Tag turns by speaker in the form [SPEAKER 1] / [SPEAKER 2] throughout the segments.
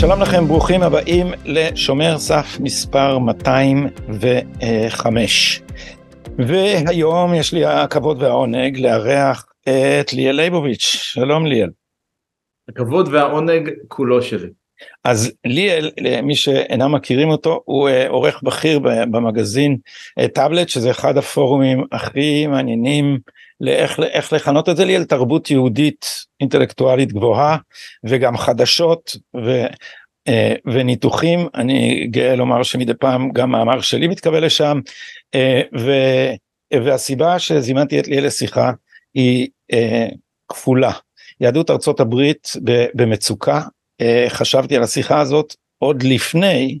[SPEAKER 1] שלום לכם, ברוכים הבאים לשומר סף מספר 205. והיום יש לי הכבוד והעונג לארח את ליאל ליבוביץ', שלום ליאל.
[SPEAKER 2] הכבוד והעונג כולו שלי.
[SPEAKER 1] אז ליאל, למי שאינם מכירים אותו, הוא אה, עורך בכיר במגזין אה, טאבלט, שזה אחד הפורומים הכי מעניינים לאיך איך לכנות את זה ליאל, תרבות יהודית אינטלקטואלית גבוהה, וגם חדשות ו, אה, וניתוחים, אני גאה לומר שמדי פעם גם מאמר שלי מתקבל לשם, ו, והסיבה שזימנתי את ליאל לשיחה היא כפולה. יהדות ארצות הברית במצוקה, חשבתי על השיחה הזאת עוד לפני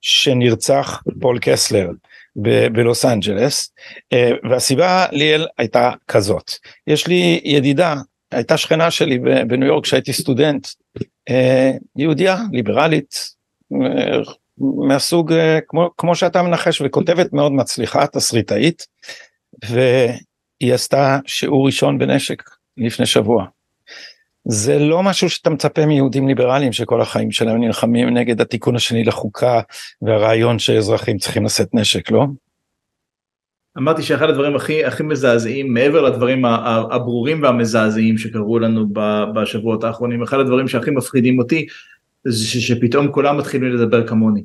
[SPEAKER 1] שנרצח פול קסלר ב- בלוס אנג'לס אה, והסיבה ליאל הייתה כזאת. יש לי ידידה הייתה שכנה שלי בניו יורק כשהייתי סטודנט אה, יהודייה ליברלית מהסוג כמו, כמו שאתה מנחש וכותבת מאוד מצליחה תסריטאית והיא עשתה שיעור ראשון בנשק לפני שבוע זה לא משהו שאתה מצפה מיהודים ליברליים שכל החיים שלהם נלחמים נגד התיקון השני לחוקה והרעיון שאזרחים צריכים לשאת נשק, לא?
[SPEAKER 2] אמרתי שאחד הדברים הכי הכי מזעזעים מעבר לדברים הברורים והמזעזעים שקרו לנו בשבועות האחרונים אחד הדברים שהכי מפחידים אותי זה שפתאום כולם מתחילים לדבר כמוני.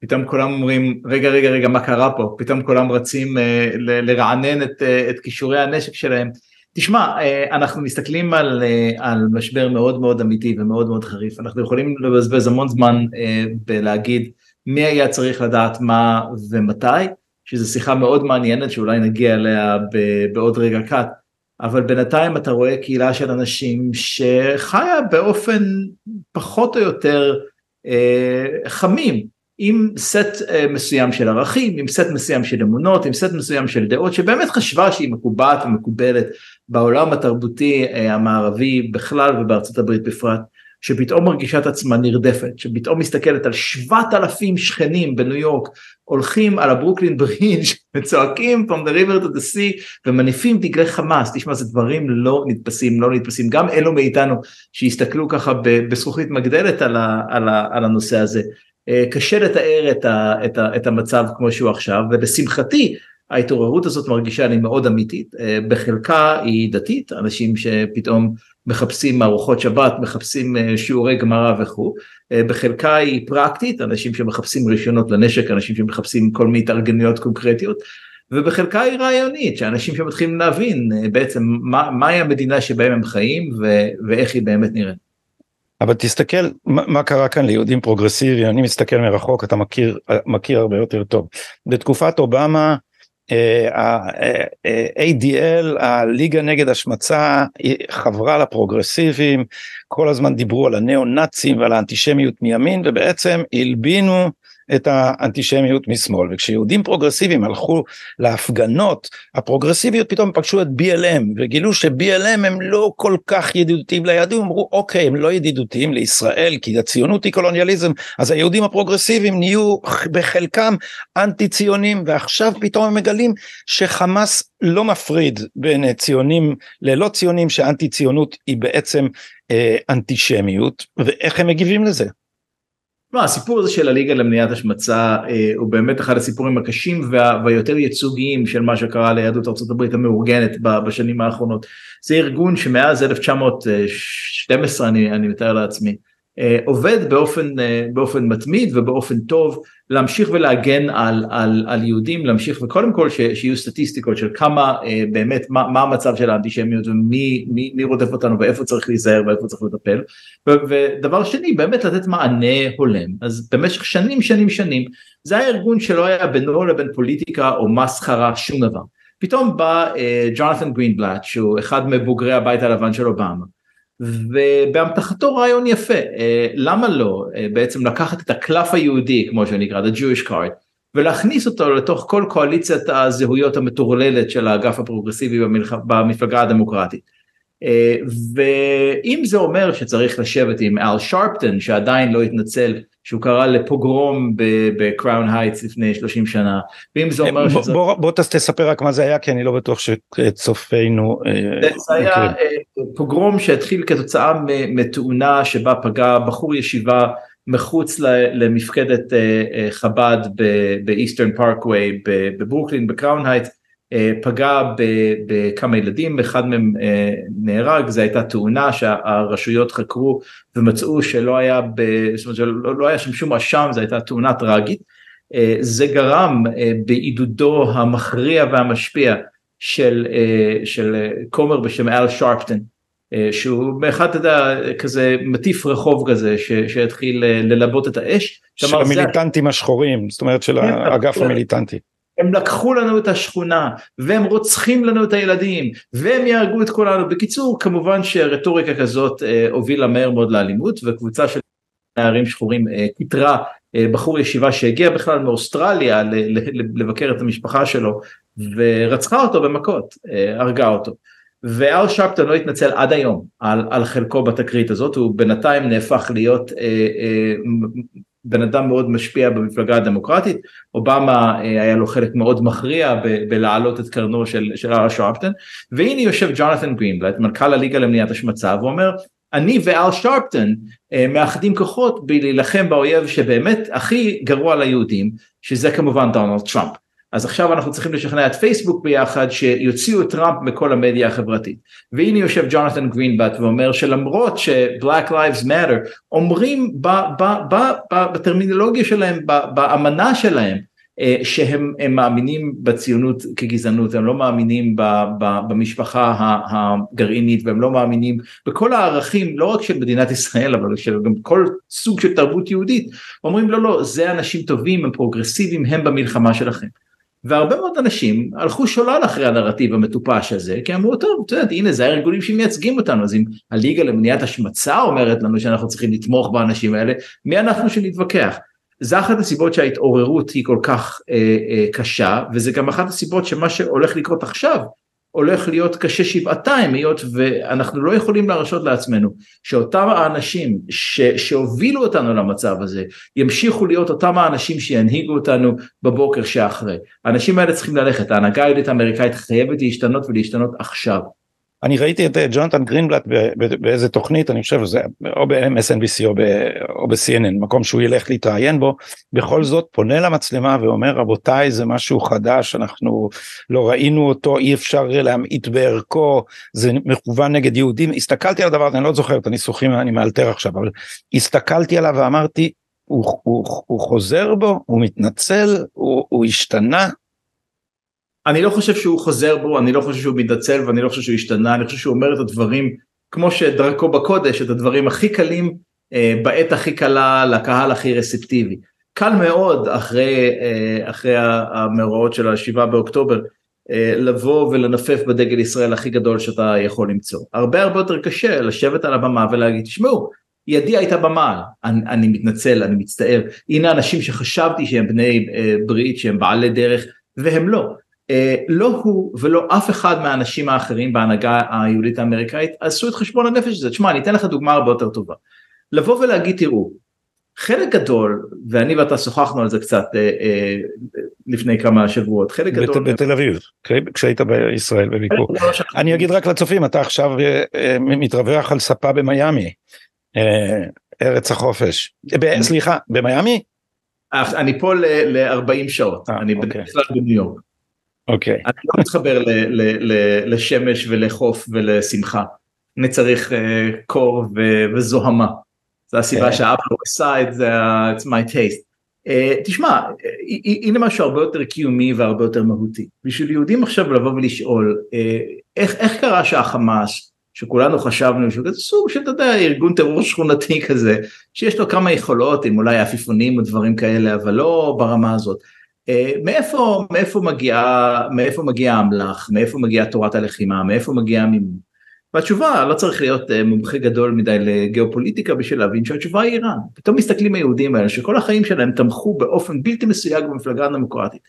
[SPEAKER 2] פתאום כולם אומרים רגע רגע רגע מה קרה פה פתאום כולם רצים אה, לרענן את, אה, את כישורי הנשק שלהם תשמע, אה, אנחנו מסתכלים על, אה, על משבר מאוד מאוד אמיתי ומאוד מאוד חריף, אנחנו יכולים לבזבז המון זמן אה, בלהגיד מי היה צריך לדעת מה ומתי, שזו שיחה מאוד מעניינת שאולי נגיע אליה בעוד רגע קט, אבל בינתיים אתה רואה קהילה של אנשים שחיה באופן פחות או יותר חמים עם סט uh, מסוים של ערכים, עם סט מסוים של אמונות, עם סט מסוים של דעות שבאמת חשבה שהיא מקובעת ומקובלת בעולם התרבותי uh, המערבי בכלל ובארצות הברית בפרט, שפתאום מרגישה את עצמה נרדפת, שפתאום מסתכלת על שבעת אלפים שכנים בניו יורק הולכים על הברוקלין ברידג' וצועקים from the river to the sea ומניפים דגלי חמאס, תשמע זה דברים לא נתפסים, לא נתפסים, גם אלו מאיתנו שהסתכלו ככה בזכוכית מגדלת על, ה, על, ה, על הנושא הזה. אה, קשה לתאר את, ה, את, ה, את המצב כמו שהוא עכשיו ולשמחתי ההתעוררות הזאת מרגישה לי מאוד אמיתית. אה, בחלקה היא דתית אנשים שפתאום מחפשים ארוחות שבת מחפשים אה, שיעורי גמרא וכו' בחלקה היא פרקטית אנשים שמחפשים רישיונות לנשק אנשים שמחפשים כל מיני התארגנויות קונקרטיות. ובחלקה היא רעיונית שאנשים שמתחילים להבין בעצם מה, מהי המדינה שבהם הם חיים ו, ואיך היא באמת נראית.
[SPEAKER 1] אבל תסתכל מה, מה קרה כאן ליהודים פרוגרסיביים, אני מסתכל מרחוק, אתה מכיר, מכיר הרבה יותר טוב. בתקופת אובמה, ה-ADL, הליגה נגד השמצה, חברה לפרוגרסיביים, כל הזמן דיברו על הנאו נאצים ועל האנטישמיות מימין, ובעצם הלבינו את האנטישמיות משמאל. וכשיהודים פרוגרסיביים הלכו להפגנות הפרוגרסיביות פתאום פגשו את BLM וגילו ש-BLM הם לא כל כך ידידותיים ליהודים. אמרו אוקיי הם לא ידידותיים לישראל כי הציונות היא קולוניאליזם. אז היהודים הפרוגרסיביים נהיו בחלקם אנטי ציונים ועכשיו פתאום הם מגלים שחמאס לא מפריד בין ציונים ללא ציונים שאנטי ציונות היא בעצם אה, אנטישמיות. ואיך הם מגיבים לזה.
[SPEAKER 2] לא, הסיפור הזה של הליגה למניעת השמצה אה, הוא באמת אחד הסיפורים הקשים וה, והיותר ייצוגיים של מה שקרה ליהדות ארה"ב המאורגנת בשנים האחרונות. זה ארגון שמאז 1912 אני, אני מתאר לעצמי אה, עובד באופן, אה, באופן מתמיד ובאופן טוב להמשיך ולהגן על, על, על יהודים, להמשיך וקודם כל ש, שיהיו סטטיסטיקות של כמה אה, באמת, מה, מה המצב של האנטישמיות ומי מי, מי רודף אותנו ואיפה צריך להיזהר ואיפה צריך לטפל. ודבר שני, באמת לתת מענה הולם. אז במשך שנים שנים שנים זה היה ארגון שלא היה בינו לבין פוליטיקה או מסחרה שום דבר. פתאום בא ג'ונתן גרינבלט שהוא אחד מבוגרי הבית הלבן של אובמה. ובאמתחתו רעיון יפה, אה, למה לא אה, בעצם לקחת את הקלף היהודי כמו שנקרא, the Jewish card, ולהכניס אותו לתוך כל קואליציית הזהויות המטורללת של האגף הפרוגרסיבי במפלגה הדמוקרטית. אה, ואם זה אומר שצריך לשבת עם אל שרפטון שעדיין לא התנצל שהוא קרא לפוגרום בקראון הייטס לפני 30 שנה ואם זה אומר
[SPEAKER 1] שזה... בוא, בוא תספר רק מה זה היה כי אני לא בטוח שצופינו...
[SPEAKER 2] אה, זה היה אה, פוגרום שהתחיל כתוצאה מתאונה שבה פגע בחור ישיבה מחוץ למפקדת חב"ד באיסטרן פארקווי בברוקלין בקראון הייט פגע בכמה ילדים אחד מהם נהרג זה הייתה תאונה שהרשויות חקרו ומצאו שלא היה, זאת אומרת שלא לא היה שם שום אשם זו הייתה תאונה טראגית זה גרם בעידודו המכריע והמשפיע של, של כומר בשם אל שרפטון שהוא באחד אתה יודע כזה מטיף רחוב כזה שהתחיל ללבות את האש.
[SPEAKER 1] של המיליטנטים השחורים זאת אומרת של כן, האגף המיליטנטי.
[SPEAKER 2] הם לקחו לנו את השכונה והם רוצחים לנו את הילדים והם יהרגו את כולנו בקיצור כמובן שרטוריקה כזאת אה, הובילה מהר מאוד לאלימות וקבוצה של נערים שחורים אה, פיטרה אה, בחור ישיבה שהגיע בכלל מאוסטרליה לבקר את המשפחה שלו ורצחה אותו במכות הרגה אותו. ואל שרפטון לא התנצל עד היום על, על חלקו בתקרית הזאת הוא בינתיים נהפך להיות אה, אה, בן אדם מאוד משפיע במפלגה הדמוקרטית, אובמה אה, היה לו חלק מאוד מכריע בלהעלות את קרנו של, של אל שרפטון, והנה יושב ג'ונתן גרינבלט, מנכ"ל הליגה למניעת השמצה, ואומר, אני ואל שרפטון אה, מאחדים כוחות בלהילחם באויב שבאמת הכי גרוע ליהודים, שזה כמובן דונלד טראמפ. אז עכשיו אנחנו צריכים לשכנע את פייסבוק ביחד שיוציאו את טראמפ מכל המדיה החברתית. והנה יושב ג'ונתן גרינבט ואומר שלמרות ש-Black Lives Matter אומרים ב- ב- ב- ב- בטרמינולוגיה שלהם, ב- באמנה שלהם, אה, שהם מאמינים בציונות כגזענות, הם לא מאמינים ב, ב, במשפחה הגרעינית והם לא מאמינים בכל הערכים לא רק של מדינת ישראל אבל של גם כל סוג של תרבות יהודית, אומרים לא לא זה אנשים טובים הם פרוגרסיביים הם במלחמה שלכם. והרבה מאוד אנשים הלכו שולל אחרי הנרטיב המטופש הזה כי אמרו טוב את יודעת הנה זה הארגונים שמייצגים אותנו אז אם הליגה למניעת השמצה אומרת לנו שאנחנו צריכים לתמוך באנשים האלה מי אנחנו שנתווכח. זה אחת הסיבות שההתעוררות היא כל כך אה, אה, קשה וזה גם אחת הסיבות שמה שהולך לקרות עכשיו הולך להיות קשה שבעתיים היות ואנחנו לא יכולים להרשות לעצמנו שאותם האנשים ש, שהובילו אותנו למצב הזה ימשיכו להיות אותם האנשים שינהיגו אותנו בבוקר שאחרי. האנשים האלה צריכים ללכת, ההנהגה היהודית האמריקאית חייבת להשתנות ולהשתנות עכשיו.
[SPEAKER 1] אני ראיתי את אה, ג'ונתן גרינבלט באיזה תוכנית אני חושב שזה או ב-MSNBC או, או ב-CNN מקום שהוא ילך להתראיין בו. בכל זאת פונה למצלמה ואומר רבותיי זה משהו חדש אנחנו לא ראינו אותו אי אפשר להמעיט בערכו זה מכוון נגד יהודים. הסתכלתי על הדבר הזה אני לא זוכר את הניסוחים אני מאלתר עכשיו אבל הסתכלתי עליו ואמרתי הוא, הוא, הוא חוזר בו הוא מתנצל הוא, הוא השתנה
[SPEAKER 2] אני לא חושב שהוא חוזר בו, אני לא חושב שהוא מתנצל ואני לא חושב שהוא השתנה, אני חושב שהוא אומר את הדברים כמו שדרכו בקודש, את הדברים הכי קלים אה, בעת הכי קלה לקהל הכי רספטיבי. קל מאוד אחרי, אה, אחרי המאורעות של השבעה באוקטובר אה, לבוא ולנפף בדגל ישראל הכי גדול שאתה יכול למצוא. הרבה הרבה יותר קשה לשבת על הבמה ולהגיד תשמעו ידי הייתה במעל, אני, אני מתנצל, אני מצטער, הנה אנשים שחשבתי שהם בני אה, ברית, שהם בעלי דרך, והם לא. אה, לא הוא ולא אף אחד מהאנשים האחרים בהנהגה היהודית האמריקאית עשו את חשבון הנפש הזה. תשמע, אני אתן לך דוגמה הרבה יותר טובה. לבוא ולהגיד, תראו, חלק גדול, ואני ואתה שוחחנו על זה קצת אה, אה, לפני כמה שבועות, חלק בת, גדול...
[SPEAKER 1] בתל אביב, כשהיית בישראל בביקור. אני אגיד רק לצופים, אתה עכשיו אה, אה, מתרווח על ספה במיאמי, אה, ארץ החופש. סליחה, במיאמי?
[SPEAKER 2] אני פה ל-40 שעות, אה, אני אוקיי. בדרך כלל בניו יורק.
[SPEAKER 1] אוקיי.
[SPEAKER 2] אני לא מתחבר ל- ל- ל- לשמש ולחוף ולשמחה. אני צריך uh, קור ו- וזוהמה. זו הסיבה כן. שאבא עשה את זה, it's my taste. Uh, תשמע, הנה משהו הרבה יותר קיומי והרבה יותר מהותי. בשביל יהודים עכשיו לבוא ולשאול, uh, איך, איך קרה שהחמאס, שכולנו חשבנו שהוא כזה סוג של, אתה יודע, ארגון טרור שכונתי כזה, שיש לו כמה יכולות, עם אולי עפיפונים או דברים כאלה, אבל לא ברמה הזאת. אה, מאיפה, מאיפה מגיעה, מאיפה מגיע האמל"ח, מאיפה מגיעה תורת הלחימה, מאיפה מגיע המימון. והתשובה, לא צריך להיות אה, מומחה גדול מדי לגיאופוליטיקה בשביל להבין שהתשובה היא איראן. פתאום מסתכלים היהודים האלה שכל החיים שלהם תמכו באופן בלתי מסויג במפלגה הדמוקרטית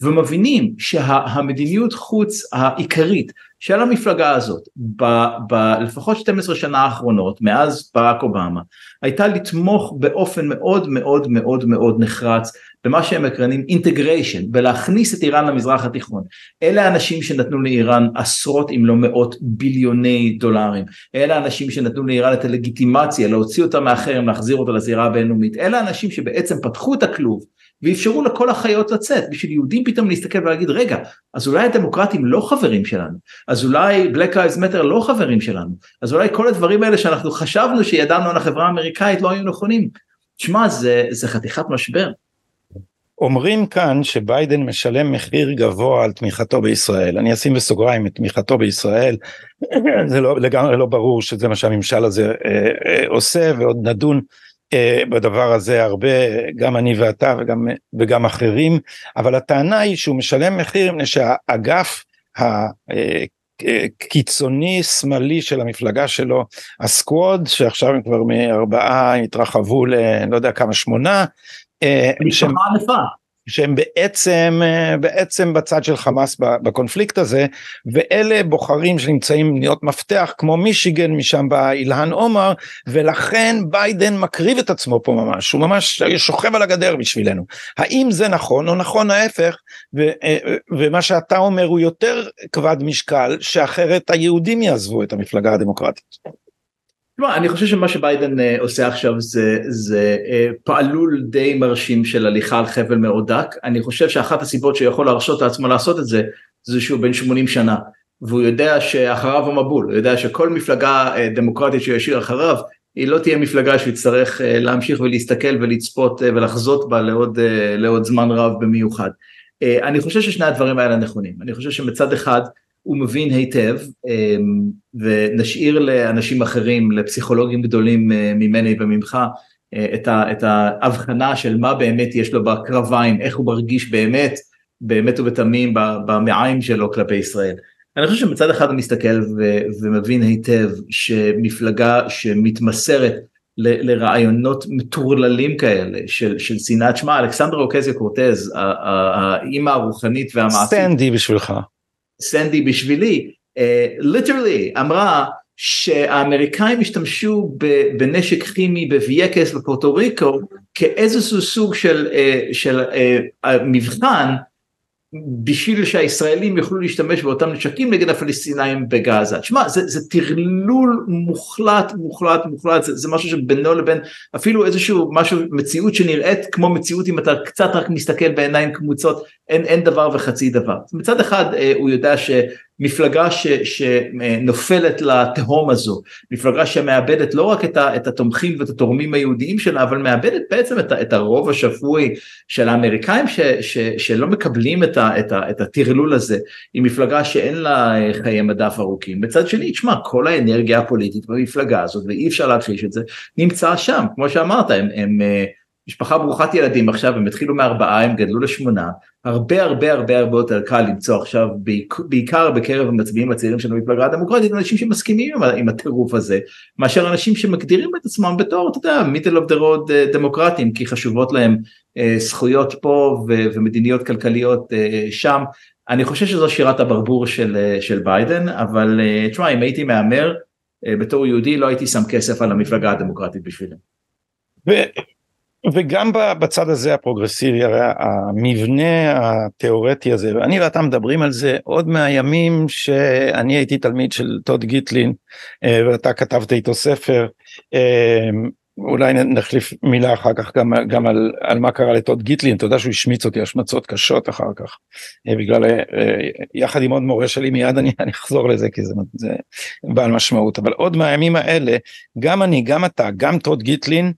[SPEAKER 2] ומבינים שהמדיניות חוץ העיקרית של המפלגה הזאת בלפחות 12 שנה האחרונות מאז ברק אובמה הייתה לתמוך באופן מאוד מאוד מאוד מאוד נחרץ במה שהם מקרנים אינטגריישן, בלהכניס את איראן למזרח התיכון. אלה האנשים שנתנו לאיראן עשרות אם לא מאות ביליוני דולרים. אלה האנשים שנתנו לאיראן את הלגיטימציה להוציא אותה מהחרם, להחזיר אותה לזירה הבינלאומית. אלה האנשים שבעצם פתחו את הכלוב ואפשרו לכל החיות לצאת בשביל יהודים פתאום להסתכל ולהגיד רגע אז אולי הדמוקרטים לא חברים שלנו אז אולי Black Lives Matter לא חברים שלנו אז אולי כל הדברים האלה שאנחנו חשבנו שידענו על החברה האמריקאית לא היו נכונים. שמע זה, זה חתיכת משבר.
[SPEAKER 1] אומרים כאן שביידן משלם מחיר גבוה על תמיכתו בישראל אני אשים בסוגריים את תמיכתו בישראל זה לא לגמרי לא ברור שזה מה שהממשל הזה אה, אה, עושה ועוד נדון אה, בדבר הזה הרבה גם אני ואתה וגם וגם אחרים אבל הטענה היא שהוא משלם מחיר מפני שהאגף הקיצוני שמאלי של המפלגה שלו הסקווד שעכשיו הם כבר מארבעה התרחבו ללא יודע כמה שמונה.
[SPEAKER 2] אה, ענפה.
[SPEAKER 1] שהם בעצם אה, בעצם בצד של חמאס בקונפליקט הזה ואלה בוחרים שנמצאים להיות מפתח כמו מישיגן משם בא אילהן עומר ולכן ביידן מקריב את עצמו פה ממש הוא ממש שוכב על הגדר בשבילנו האם זה נכון או נכון ההפך ו, אה, ומה שאתה אומר הוא יותר כבד משקל שאחרת היהודים יעזבו את המפלגה הדמוקרטית.
[SPEAKER 2] תשמע, אני חושב שמה שביידן uh, עושה עכשיו זה, זה uh, פעלול די מרשים של הליכה על חבל מאוד דק, אני חושב שאחת הסיבות שיכול להרשות לעצמו לעשות את זה, זה שהוא בן 80 שנה, והוא יודע שאחריו המבול, הוא יודע שכל מפלגה uh, דמוקרטית שהוא ישאיר אחריו, היא לא תהיה מפלגה שהוא יצטרך uh, להמשיך ולהסתכל ולצפות ולחזות בה לעוד, לעוד זמן רב במיוחד. אני חושב ששני הדברים האלה נכונים, אני חושב שמצד אחד, הוא מבין היטב אמ, ונשאיר לאנשים אחרים, לפסיכולוגים גדולים אה, ממני וממך אה, את, את ההבחנה של מה באמת יש לו בקרביים, איך הוא מרגיש באמת, באמת ובתמים במעיים שלו כלפי ישראל. אני חושב שמצד אחד הוא מסתכל ו, ומבין היטב שמפלגה שמתמסרת ל, לרעיונות מטורללים כאלה של, של שנאת שמע אלכסנדרה אוקזיה קורטז האימא הרוחנית והמעשית.
[SPEAKER 1] סטנדי בשבילך.
[SPEAKER 2] סנדי בשבילי, literally uh, אמרה שהאמריקאים השתמשו בנשק כימי בווייקס בפורטו ריקו כאיזשהו סוג של, uh, של uh, מבחן בשביל שהישראלים יוכלו להשתמש באותם נשקים נגד הפלסטינאים בגאזה. תשמע, זה, זה טרלול מוחלט, מוחלט, מוחלט, זה, זה משהו שבינו לבין אפילו איזשהו משהו, מציאות שנראית כמו מציאות אם אתה קצת רק מסתכל בעיניים קמוצות, אין, אין דבר וחצי דבר. מצד אחד אה, הוא יודע ש... מפלגה ש, שנופלת לתהום הזו, מפלגה שמאבדת לא רק את, ה, את התומכים ואת התורמים היהודיים שלה, אבל מאבדת בעצם את, את הרוב השפוי של האמריקאים ש, ש, שלא מקבלים את, ה, את, ה, את הטרלול הזה, היא מפלגה שאין לה אה, חיי מדף ארוכים. בצד שני, תשמע, כל האנרגיה הפוליטית במפלגה הזאת, ואי אפשר להכחיש את זה, נמצא שם, כמו שאמרת, הם, הם אה, משפחה ברוכת ילדים עכשיו הם התחילו מארבעה הם גדלו לשמונה הרבה הרבה הרבה הרבה יותר קל למצוא עכשיו בעיקר בקרב המצביעים הצעירים של המפלגה הדמוקרטית אנשים שמסכימים עם, עם הטירוף הזה מאשר אנשים שמגדירים את עצמם בתור אתה יודע middle of the road דמוקרטים כי חשובות להם uh, זכויות פה ו- ומדיניות כלכליות uh, שם אני חושב שזו שירת הברבור של, uh, של ביידן אבל uh, תשמע אם הייתי מהמר uh, בתור יהודי לא הייתי שם כסף על המפלגה הדמוקרטית בשבילם.
[SPEAKER 1] וגם בצד הזה הפרוגרסיבי הרי המבנה התיאורטי הזה ואני ואתה מדברים על זה עוד מהימים שאני הייתי תלמיד של טוד גיטלין אה, ואתה כתבת איתו ספר אה, אולי נחליף מילה אחר כך גם, גם על, על מה קרה לטוד גיטלין. אתה יודע שהוא השמיץ אותי השמצות קשות אחר כך אה, בגלל יחד עם עוד מורה שלי מיד אני, אני אחזור לזה כי זה, זה בעל משמעות. אבל עוד מהימים האלה גם אני גם אתה גם טוד גיטלין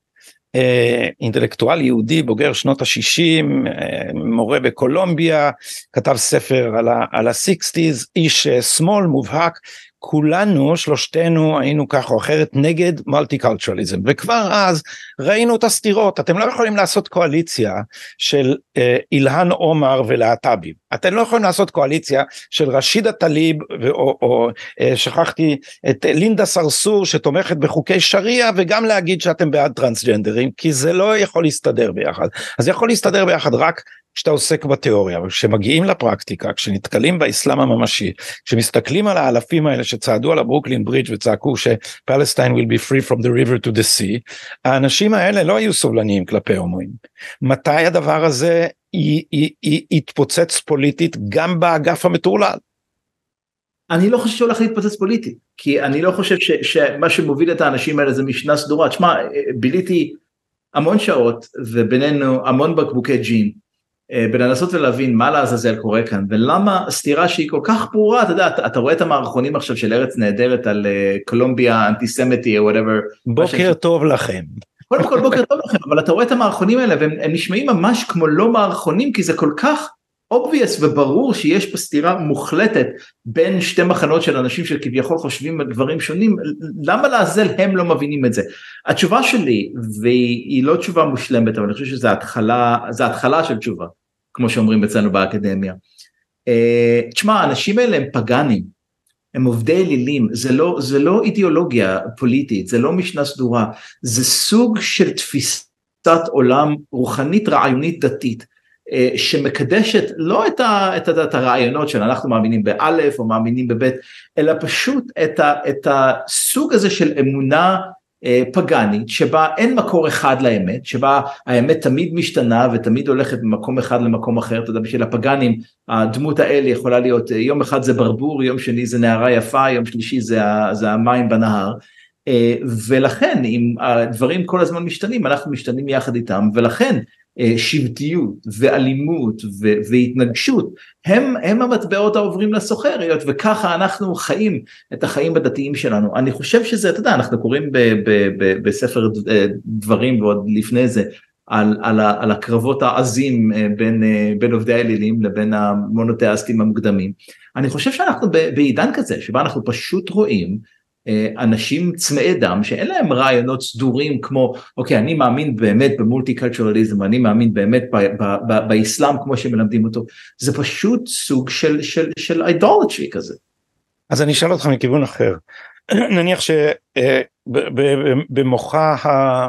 [SPEAKER 1] אינטלקטואל יהודי בוגר שנות ה-60, אה, מורה בקולומביה, כתב ספר על ה-60's, איש אה, שמאל מובהק, כולנו שלושתנו היינו כך או אחרת נגד מולטי קולטרליזם וכבר אז ראינו את הסתירות. אתם לא יכולים לעשות קואליציה של אה, אילהן עומר ולהט"בים. אתם לא יכולים לעשות קואליציה של רשידה טליב או, או אה, שכחתי את לינדה סרסור שתומכת בחוקי שריעה וגם להגיד שאתם בעד טרנסג'נדרים כי זה לא יכול להסתדר ביחד. אז יכול להסתדר ביחד רק כשאתה עוסק בתיאוריה, אבל כשמגיעים לפרקטיקה, כשנתקלים באסלאם הממשי, כשמסתכלים על האלפים האלה שצעדו על הברוקלין ברידג' וצעקו שפלסטיין will be free from the river to the sea, האנשים האלה לא היו סובלניים כלפי הומואים. מתי הדבר הזה יתפוצץ פוליטית גם באגף המטורלל?
[SPEAKER 2] אני לא חושב שהולך להתפוצץ פוליטית, כי אני לא חושב ש, שמה שמוביל את האנשים האלה זה משנה סדורה. תשמע, ביליתי המון שעות ובינינו המון בקבוקי ג'ין אה, בלנסות ולהבין מה לעזאזל קורה כאן ולמה סתירה שהיא כל כך ברורה אתה יודע אתה, אתה רואה את המערכונים עכשיו של ארץ נהדרת על אה, קולומביה Untisemity או whatever.
[SPEAKER 1] בוקר ש... טוב לכם.
[SPEAKER 2] קודם כל בוקר טוב לכם אבל אתה רואה את המערכונים האלה והם נשמעים ממש כמו לא מערכונים כי זה כל כך obvious וברור שיש פה סתירה מוחלטת בין שתי מחנות של אנשים שכביכול חושבים על דברים שונים למה לעזל הם לא מבינים את זה. התשובה שלי והיא לא תשובה מושלמת אבל אני חושב שזה התחלה זה התחלה של תשובה כמו שאומרים אצלנו באקדמיה. Uh, תשמע האנשים האלה הם פגאנים הם עובדי אלילים זה לא זה לא אידיאולוגיה פוליטית זה לא משנה סדורה זה סוג של תפיסת עולם רוחנית רעיונית דתית אה, שמקדשת לא את, ה, את, ה, את הרעיונות של אנחנו מאמינים באלף או מאמינים בבית, אלא פשוט את, ה, את הסוג הזה של אמונה אה, פגאנית שבה אין מקור אחד לאמת, שבה האמת תמיד משתנה ותמיד הולכת ממקום אחד למקום אחר, אתה יודע בשביל הפגאנים הדמות האל יכולה להיות אה, יום אחד זה ברבור, יום שני זה נערה יפה, יום שלישי זה, זה המים בנהר. ולכן אם הדברים כל הזמן משתנים אנחנו משתנים יחד איתם ולכן אה, שבטיות ואלימות והתנגשות הם, הם המטבעות העוברים לסוחר היות וככה אנחנו חיים את החיים הדתיים שלנו. אני חושב שזה אתה יודע אנחנו קוראים ב, ב, ב, בספר אה, דברים ועוד לפני זה על, על, על הקרבות העזים אה, בין, בין עובדי האלילים לבין המונותיאסטים המוקדמים. אני חושב שאנחנו בעידן כזה שבה אנחנו פשוט רואים אה, אנשים צמאי דם שאין להם רעיונות סדורים כמו אוקיי אני מאמין באמת במולטי קלטורליזם אני מאמין באמת באסלאם כמו שמלמדים אותו זה פשוט סוג של של של אידולטרי כזה.
[SPEAKER 1] אז אני אשאל אותך מכיוון אחר נניח שבמוחה אה,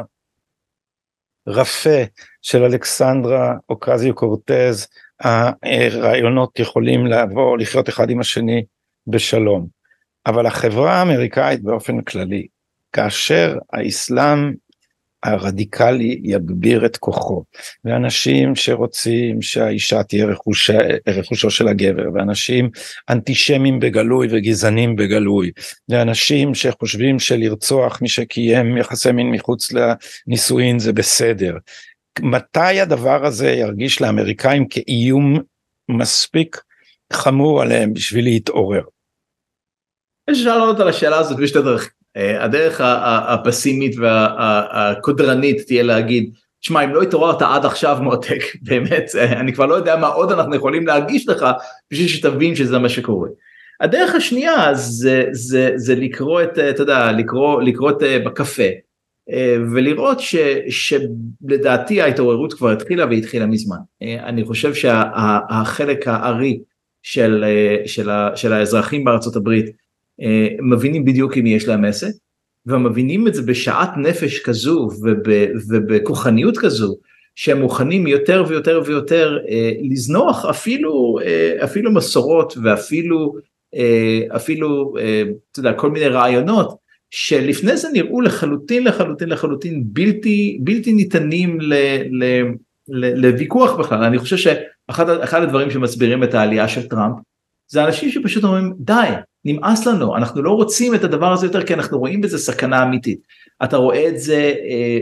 [SPEAKER 1] הרפה של אלכסנדרה אוקזיו קורטז הרעיונות יכולים לעבור לחיות אחד עם השני בשלום. אבל החברה האמריקאית באופן כללי, כאשר האסלאם הרדיקלי יגביר את כוחו, ואנשים שרוצים שהאישה תהיה רכוש, רכושו של הגבר, ואנשים אנטישמים בגלוי וגזענים בגלוי, ואנשים שחושבים שלרצוח מי שקיים יחסי מין מחוץ לנישואין זה בסדר. מתי הדבר הזה ירגיש לאמריקאים כאיום מספיק חמור עליהם בשביל להתעורר?
[SPEAKER 2] אפשר לענות על השאלה הזאת בשתי דרכים. אה, הדרך הפסימית והקודרנית תהיה להגיד, שמע אם לא התעוררת עד עכשיו מותק, באמת, אה, אני כבר לא יודע מה עוד אנחנו יכולים להגיש לך בשביל שתבין שזה מה שקורה. הדרך השנייה זה, זה, זה לקרוא את, אתה יודע, לקרוא, לקרוא את אה, בקפה ולראות ש, שלדעתי ההתעוררות כבר התחילה והתחילה מזמן. אני חושב שהחלק הארי של, של, של האזרחים בארצות הברית אה, מבינים בדיוק אם יש להם עסק, ומבינים את זה בשעת נפש כזו ובכוחניות כזו, שהם מוכנים יותר ויותר ויותר אה, לזנוח אפילו, אה, אפילו מסורות ואפילו אה, אפילו, אה, אתה יודע, כל מיני רעיונות שלפני זה נראו לחלוטין לחלוטין לחלוטין בלתי, בלתי ניתנים ל, ל, ל, לוויכוח בכלל. אני חושב שאחד הדברים שמסבירים את העלייה של טראמפ זה אנשים שפשוט אומרים די נמאס לנו, אנחנו לא רוצים את הדבר הזה יותר כי אנחנו רואים בזה סכנה אמיתית. אתה רואה את זה אה,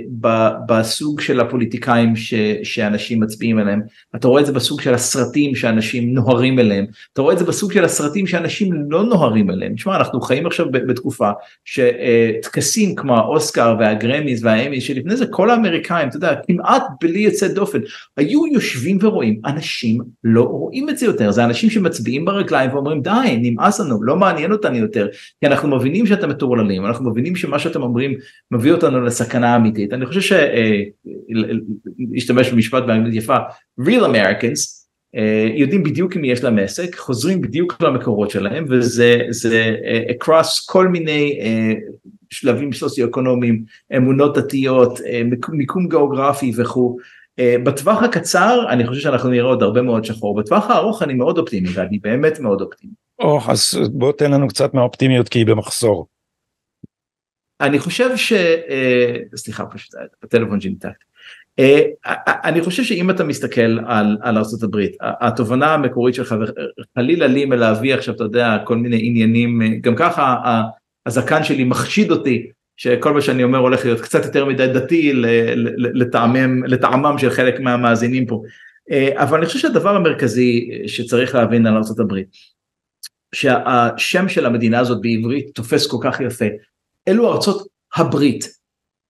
[SPEAKER 2] בסוג של הפוליטיקאים ש, שאנשים מצביעים עליהם, אתה רואה את זה בסוג של הסרטים שאנשים נוהרים אליהם, אתה רואה את זה בסוג של הסרטים שאנשים לא נוהרים אליהם. תשמע, אנחנו חיים עכשיו בתקופה שטקסים כמו האוסקר והגרמיז והאמיז שלפני זה כל האמריקאים, אתה יודע, כמעט בלי יוצא דופן, היו יושבים ורואים, אנשים לא רואים את זה יותר, זה אנשים שמצביעים ברגליים ואומרים די, נמאס לנו, לא מעניין אותנו יותר, כי אנחנו מבינים שאתם מטורללים, אנחנו מבינים שמה שאתם אומרים מביא אותנו לסכנה אמיתית. אני חושב שהשתמש במשפט באנגלית יפה, real Americans אה, יודעים בדיוק אם יש להם עסק, חוזרים בדיוק למקורות שלהם וזה זה אה, across כל מיני אה, שלבים סוציו-אקונומיים, אמונות דתיות, מיקום גיאוגרפי וכו'. בטווח הקצר אני חושב שאנחנו נראה עוד הרבה מאוד שחור, בטווח הארוך אני מאוד אופטימי ואני באמת מאוד אופטימי.
[SPEAKER 1] או, אז בוא תן לנו קצת מהאופטימיות כי היא במחסור.
[SPEAKER 2] אני חושב ש... סליחה פשוט הטלפון שנתקתי. אה, אני חושב שאם אתה מסתכל על, על ארה"ב התובנה המקורית שלך וחלילה לי מלהביא עכשיו אתה יודע כל מיני עניינים גם ככה הזקן שלי מחשיד אותי שכל מה שאני אומר הולך להיות קצת יותר מדי דתי לטעמם, לטעמם של חלק מהמאזינים פה אה, אבל אני חושב שהדבר המרכזי שצריך להבין על ארה"ב שהשם של המדינה הזאת בעברית תופס כל כך יפה אלו ארצות הברית.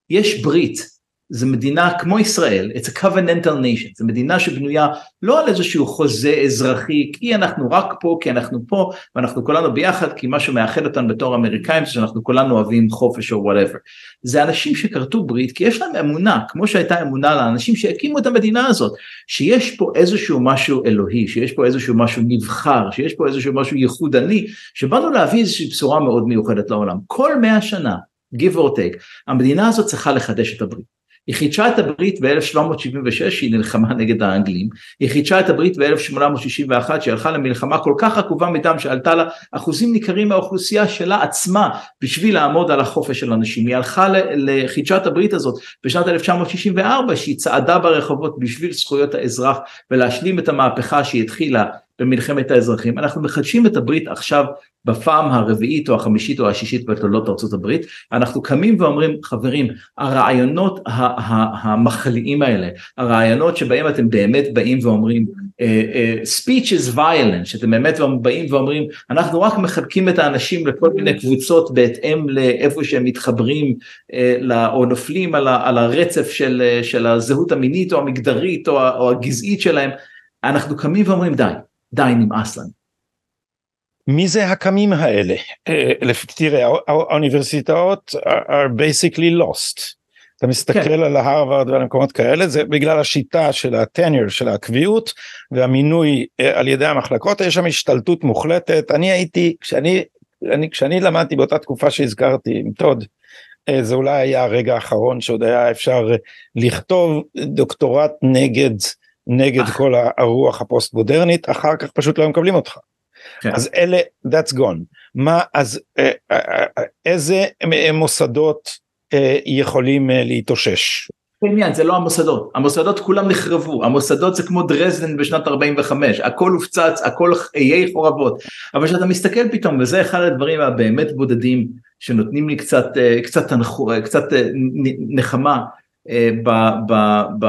[SPEAKER 2] יש ברית זה מדינה כמו ישראל, it's a covenantal nation, זו מדינה שבנויה לא על איזשהו חוזה אזרחי, כי אנחנו רק פה, כי אנחנו פה, ואנחנו כולנו ביחד, כי מה שמאחד אותנו בתור אמריקאים זה שאנחנו כולנו אוהבים חופש או וואטאבר. זה אנשים שכרתו ברית כי יש להם אמונה, כמו שהייתה אמונה לאנשים שהקימו את המדינה הזאת, שיש פה איזשהו משהו אלוהי, שיש פה איזשהו משהו נבחר, שיש פה איזשהו משהו ייחודני, שבאנו להביא איזושהי בשורה מאוד מיוחדת לעולם. כל מאה שנה, give or take, המדינה הזאת צריכה לחדש את הברית. היא חידשה את הברית ב-1776 שהיא נלחמה נגד האנגלים, היא חידשה את הברית ב-1861 שהיא הלכה למלחמה כל כך עקובה מדם שעלתה לה אחוזים ניכרים מהאוכלוסייה שלה עצמה בשביל לעמוד על החופש של אנשים, היא הלכה לחידשה את הברית הזאת בשנת 1964 שהיא צעדה ברחובות בשביל זכויות האזרח ולהשלים את המהפכה שהיא התחילה במלחמת האזרחים, אנחנו מחדשים את הברית עכשיו בפעם הרביעית או החמישית או השישית בתולדות ארצות הברית, אנחנו קמים ואומרים חברים הרעיונות המחליאים האלה, הרעיונות שבהם אתם באמת באים ואומרים uh, uh, speech is violent, שאתם באמת באים ואומרים אנחנו רק מחלקים את האנשים לכל מיני קבוצות בהתאם לאיפה שהם מתחברים uh, או נופלים על הרצף של, של הזהות המינית או המגדרית או, או הגזעית שלהם, אנחנו קמים ואומרים די, די נמאס לנו.
[SPEAKER 1] מי זה הקמים האלה? אה, תראה האוניברסיטאות are basically lost. אתה מסתכל כן. על ההרווארד ועל מקומות כאלה זה בגלל השיטה של הטניור של הקביעות והמינוי אה, על ידי המחלקות יש שם השתלטות מוחלטת אני הייתי כשאני אני כשאני למדתי באותה תקופה שהזכרתי עם טוד אה, זה אולי היה הרגע האחרון שעוד היה אפשר לכתוב דוקטורט נגד נגד כל הרוח הפוסט מודרנית אחר כך פשוט לא מקבלים אותך. כן. אז אלה that's gone מה אז אה, אה, אה, איזה מוסדות יכולים להתאושש.
[SPEAKER 2] עניין זה לא המוסדות המוסדות כולם נחרבו המוסדות זה כמו דרזדן בשנת 45 הכל הופצץ הכל איי חורבות אבל כשאתה מסתכל פתאום וזה אחד הדברים הבאמת בודדים שנותנים לי קצת קצת קצת נחמה ב, ב, ב,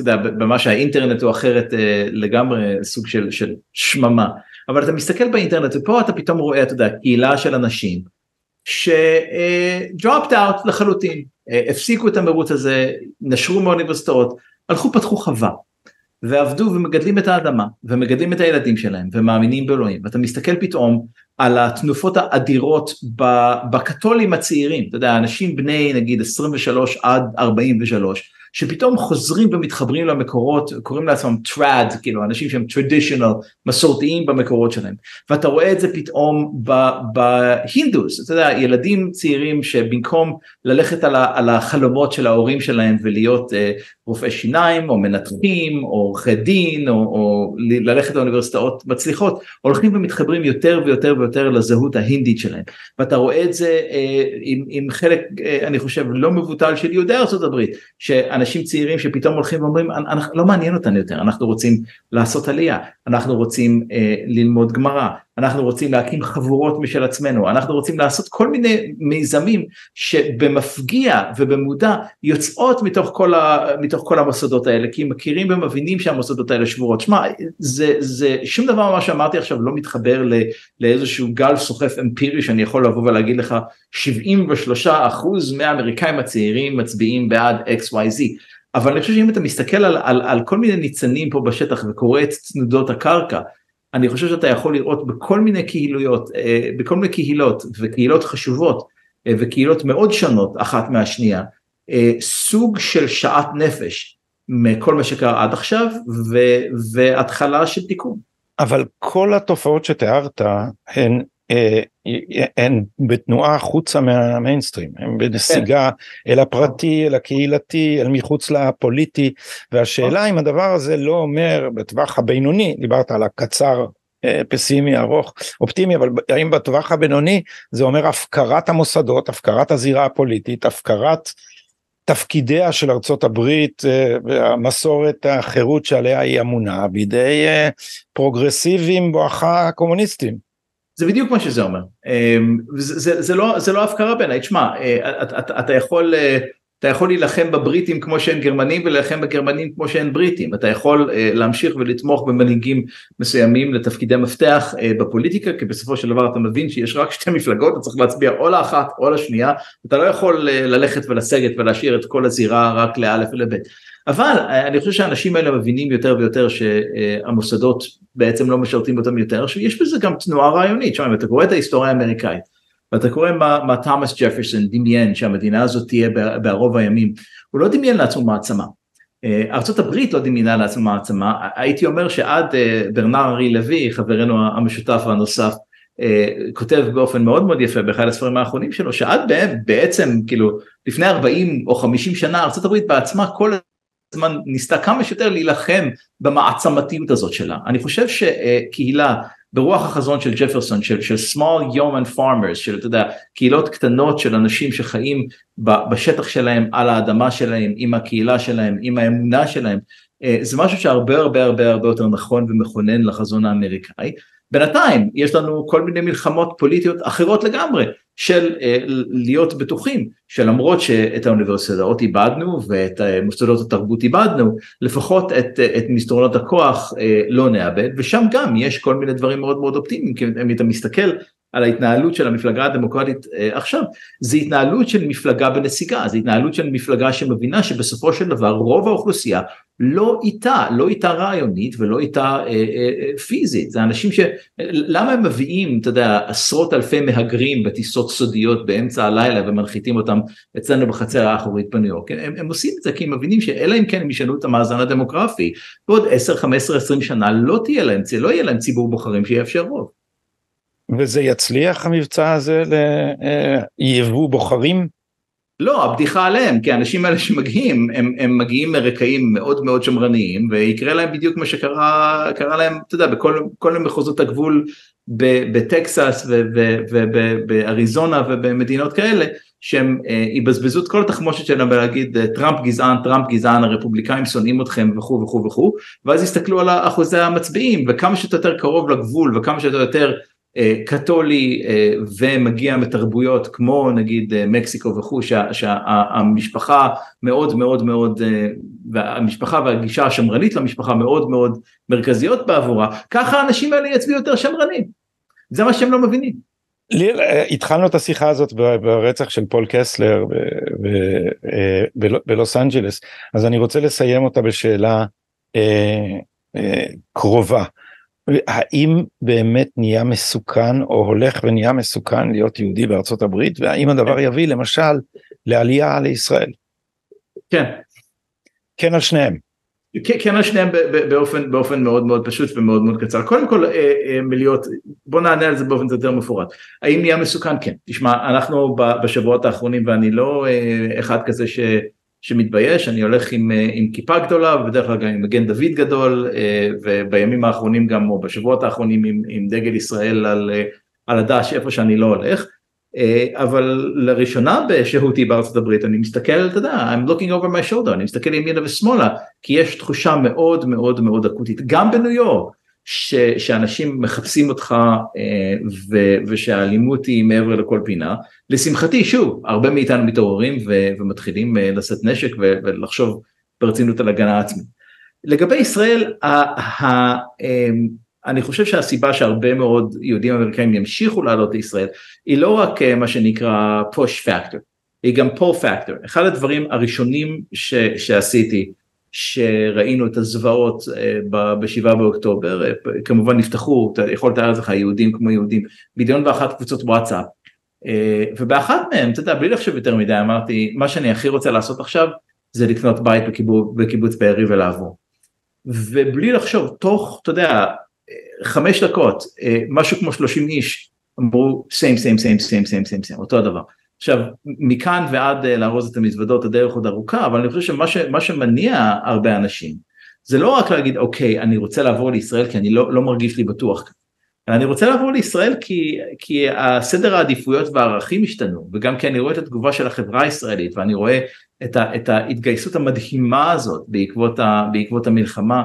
[SPEAKER 2] אתה יודע, במה שהאינטרנט הוא אחרת לגמרי סוג של, של שממה. אבל אתה מסתכל באינטרנט ופה אתה פתאום רואה אתה יודע קהילה של אנשים שדרופט אאוט לחלוטין. הפסיקו את המרוץ הזה נשרו מהאוניברסיטאות הלכו פתחו חווה ועבדו ומגדלים את האדמה ומגדלים את הילדים שלהם ומאמינים באלוהים. ואתה מסתכל פתאום על התנופות האדירות בקתולים הצעירים. אתה יודע אנשים בני נגיד 23 עד 43 שפתאום חוזרים ומתחברים למקורות, קוראים לעצמם טראד, כאילו אנשים שהם טרדישיונל, מסורתיים במקורות שלהם. ואתה רואה את זה פתאום בהינדוס, אתה יודע, ילדים צעירים שבמקום ללכת על, על החלומות של ההורים שלהם ולהיות אה, רופאי שיניים או מנתחים או עורכי דין או, או ללכת לאוניברסיטאות מצליחות, הולכים ומתחברים יותר ויותר ויותר לזהות ההינדית שלהם. ואתה רואה את זה אה, עם, עם חלק, אה, אני חושב, לא מבוטל של יהודי ארה"ב, אנשים צעירים שפתאום הולכים ואומרים לא מעניין אותנו יותר אנחנו רוצים לעשות עלייה אנחנו רוצים אה, ללמוד גמרא אנחנו רוצים להקים חבורות משל עצמנו אנחנו רוצים לעשות כל מיני מיזמים שבמפגיע ובמודע יוצאות מתוך כל, ה, מתוך כל המוסדות האלה כי מכירים ומבינים שהמוסדות האלה שבורות. שמע זה זה שום דבר מה שאמרתי עכשיו לא מתחבר ל, לאיזשהו גל סוחף אמפירי שאני יכול לבוא ולהגיד לך 73 אחוז מהאמריקאים הצעירים מצביעים בעד xyz אבל אני חושב שאם אתה מסתכל על, על, על כל מיני ניצנים פה בשטח וקורא את תנודות הקרקע אני חושב שאתה יכול לראות בכל מיני קהילויות אה, בכל מיני קהילות וקהילות חשובות אה, וקהילות מאוד שונות אחת מהשנייה אה, סוג של שאט נפש מכל מה שקרה עד עכשיו ו, והתחלה של תיקון.
[SPEAKER 1] אבל כל התופעות שתיארת הן הן בתנועה החוצה מהמיינסטרים, הן בנסיגה כן. אל הפרטי, אל הקהילתי, אל מחוץ לפוליטי, והשאלה אם הדבר הזה לא אומר בטווח הבינוני, דיברת על הקצר אה, פסימי ארוך אופטימי אבל האם בטווח הבינוני זה אומר הפקרת המוסדות הפקרת הזירה הפוליטית הפקרת תפקידיה של ארצות הברית אה, והמסורת החירות שעליה היא אמונה בידי פרוגרסיבים בואכה קומוניסטים.
[SPEAKER 2] זה בדיוק מה שזה אומר, אמ, זה, זה, זה, לא, לא הפקרה בעיניי, תשמע, אה, אתה יכול אה, אתה יכול להילחם בבריטים כמו שאין גרמנים ולהילחם בגרמנים כמו שאין בריטים, אתה יכול uh, להמשיך ולתמוך במנהיגים מסוימים לתפקידי מפתח uh, בפוליטיקה, כי בסופו של דבר אתה מבין שיש רק שתי מפלגות, אתה צריך להצביע או לאחת או לשנייה, אתה לא יכול uh, ללכת ולסגת ולהשאיר את כל הזירה רק לאלף ולבית. אבל אני חושב שהאנשים האלה מבינים יותר ויותר שהמוסדות בעצם לא משרתים אותם יותר, שיש בזה גם תנועה רעיונית, שומעים, אתה קורא את ההיסטוריה האמריקאית, ואתה קורא מה, מה תומאס ג'פרסון דמיין שהמדינה הזאת תהיה בערוב הימים, הוא לא דמיין לעצמו מעצמה. אה, הברית לא דמיינה לעצמה מעצמה, הייתי אומר שעד אה, ברנר ארי לוי, חברנו המשותף והנוסף, אה, כותב באופן מאוד מאוד יפה באחד הספרים האחרונים שלו, שעד בעצם כאילו לפני 40 או 50 שנה הברית בעצמה כל הזמן ניסתה כמה שיותר להילחם במעצמתיות הזאת שלה. אני חושב שקהילה ברוח החזון של ג'פרסון של, של small yeoman farmers של אתה יודע קהילות קטנות של אנשים שחיים בשטח שלהם על האדמה שלהם עם הקהילה שלהם עם האמונה שלהם אה, זה משהו שהרבה הרבה הרבה הרבה יותר נכון ומכונן לחזון האמריקאי בינתיים יש לנו כל מיני מלחמות פוליטיות אחרות לגמרי של uh, להיות בטוחים שלמרות שאת האוניברסיטאות איבדנו ואת uh, מוסדות התרבות איבדנו לפחות את, uh, את מסדרונות הכוח לא נאבד ושם גם יש כל מיני דברים מאוד מאוד אופטימיים כי אם אתה מסתכל על ההתנהלות של המפלגה הדמוקרטית עכשיו זה התנהלות של מפלגה בנסיגה זה התנהלות של מפלגה שמבינה שבסופו של דבר רוב האוכלוסייה לא איתה, לא איתה רעיונית ולא איתה אה, אה, אה, פיזית, זה אנשים ש... למה הם מביאים, אתה יודע, עשרות אלפי מהגרים בטיסות סודיות באמצע הלילה ומנחיתים אותם אצלנו בחצר האחורית בניו יורק, הם, הם עושים את זה כי הם מבינים שאלא אם כן הם ישנו את המאזן הדמוגרפי, בעוד 10, 15, 20 שנה לא תהיה להם, לא יהיה להם ציבור בוחרים שיאפשר רוב.
[SPEAKER 1] וזה יצליח המבצע הזה ליבוא אה, בוחרים?
[SPEAKER 2] לא, הבדיחה עליהם, כי האנשים האלה שמגיעים, הם, הם מגיעים מרקעים מאוד מאוד שמרניים, ויקרה להם בדיוק מה שקרה להם, אתה יודע, בכל מחוזות הגבול בטקסס ובאריזונה ובמדינות כאלה, שהם אה, יבזבזו את כל התחמושת שלהם ולהגיד אה, טראמפ גזען, טראמפ גזען, הרפובליקאים שונאים אתכם וכו' וכו' וכו', ואז יסתכלו על אחוזי המצביעים, וכמה שאתה יותר קרוב לגבול וכמה שאתה יותר קתולי אה, ומגיע מתרבויות כמו נגיד אה, מקסיקו וכו' שהמשפחה מאוד מאוד מאוד והמשפחה והגישה השמרנית למשפחה מאוד מאוד מרכזיות בעבורה ככה האנשים האלה יצביעו יותר שמרנים זה מה שהם לא מבינים.
[SPEAKER 1] התחלנו את השיחה הזאת ברצח של פול קסלר בלוס אנג'לס אז אני רוצה לסיים אותה בשאלה קרובה. האם באמת נהיה מסוכן או הולך ונהיה מסוכן להיות יהודי בארצות הברית והאם הדבר יביא למשל לעלייה לישראל.
[SPEAKER 2] כן.
[SPEAKER 1] כן על שניהם.
[SPEAKER 2] כן, כן על שניהם באופן, באופן מאוד מאוד פשוט ומאוד מאוד קצר. קודם כל אה, אה, מלהיות, בוא נענה על זה באופן יותר מפורט. האם נהיה מסוכן? כן. תשמע, אנחנו בשבועות האחרונים ואני לא אה, אחד כזה ש... שמתבייש, אני הולך עם, אה, עם כיפה גדולה ובדרך כלל גם עם מגן דוד גדול אה, ובימים האחרונים גם או בשבועות האחרונים עם, עם דגל ישראל על, אה, על הדש איפה שאני לא הולך. אבל לראשונה בשהותי בארצות הברית אני מסתכל, אתה יודע, I'm looking over my shoulder, אני מסתכל ימינה ושמאלה, כי יש תחושה מאוד מאוד מאוד אקוטית, גם בניו יורק, ש, שאנשים מחפשים אותך אה, ו, ושהאלימות היא מעבר לכל פינה. לשמחתי, שוב, הרבה מאיתנו מתעוררים ו, ומתחילים אה, לשאת נשק ו, ולחשוב ברצינות על הגנה עצמית. לגבי ישראל, ה, ה, אה, אני חושב שהסיבה שהרבה מאוד יהודים אמריקאים ימשיכו לעלות לישראל, היא לא רק מה שנקרא push factor, היא גם pull factor. אחד הדברים הראשונים ש, שעשיתי, שראינו את הזוועות אה, בשבעה באוקטובר, אה, כמובן נפתחו, אתה יכול לתאר לך יהודים כמו יהודים, מיליון ואחת קבוצות וואטסאפ, אה, ובאחת מהם, אתה יודע, בלי לחשוב יותר מדי, אמרתי, מה שאני הכי רוצה לעשות עכשיו, זה לקנות בית בקיבוץ, בקיבוץ בארי ולעבור. ובלי לחשוב, תוך, אתה יודע, חמש דקות, משהו כמו שלושים איש, אמרו סיים סיים סיים סיים סיים סיים אותו הדבר. עכשיו מכאן ועד לארוז את המזוודות הדרך עוד ארוכה אבל אני חושב שמה שמניע הרבה אנשים זה לא רק להגיד אוקיי אני רוצה לעבור לישראל כי אני לא, לא מרגיש לי בטוח אני רוצה לעבור לישראל כי, כי הסדר העדיפויות והערכים השתנו וגם כי אני רואה את התגובה של החברה הישראלית ואני רואה את, ה, את ההתגייסות המדהימה הזאת בעקבות, ה, בעקבות המלחמה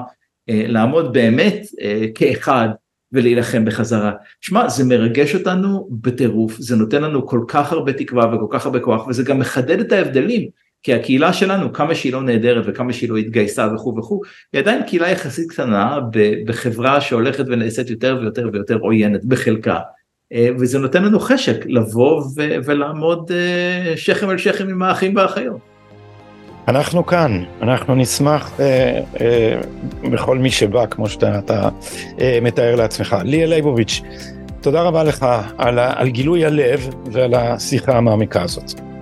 [SPEAKER 2] אה, לעמוד באמת אה, כאחד ולהילחם בחזרה. שמע זה מרגש אותנו בטירוף זה נותן לנו כל כך הרבה תקווה וכל כך הרבה כוח וזה גם מחדד את ההבדלים כי הקהילה שלנו כמה שהיא לא נהדרת וכמה שהיא לא התגייסה וכו' וכו' היא עדיין קהילה יחסית קטנה בחברה שהולכת ונעשית יותר ויותר ויותר עוינת בחלקה אה, וזה נותן לנו חשק לבוא ולעמוד אה, שכם אל שכם עם האחים והאחיות.
[SPEAKER 1] אנחנו כאן, אנחנו נשמח אה, אה, בכל מי שבא כמו שאתה אה, מתאר לעצמך. ליה ליבוביץ', תודה רבה לך על, על גילוי הלב ועל השיחה המעמיקה הזאת.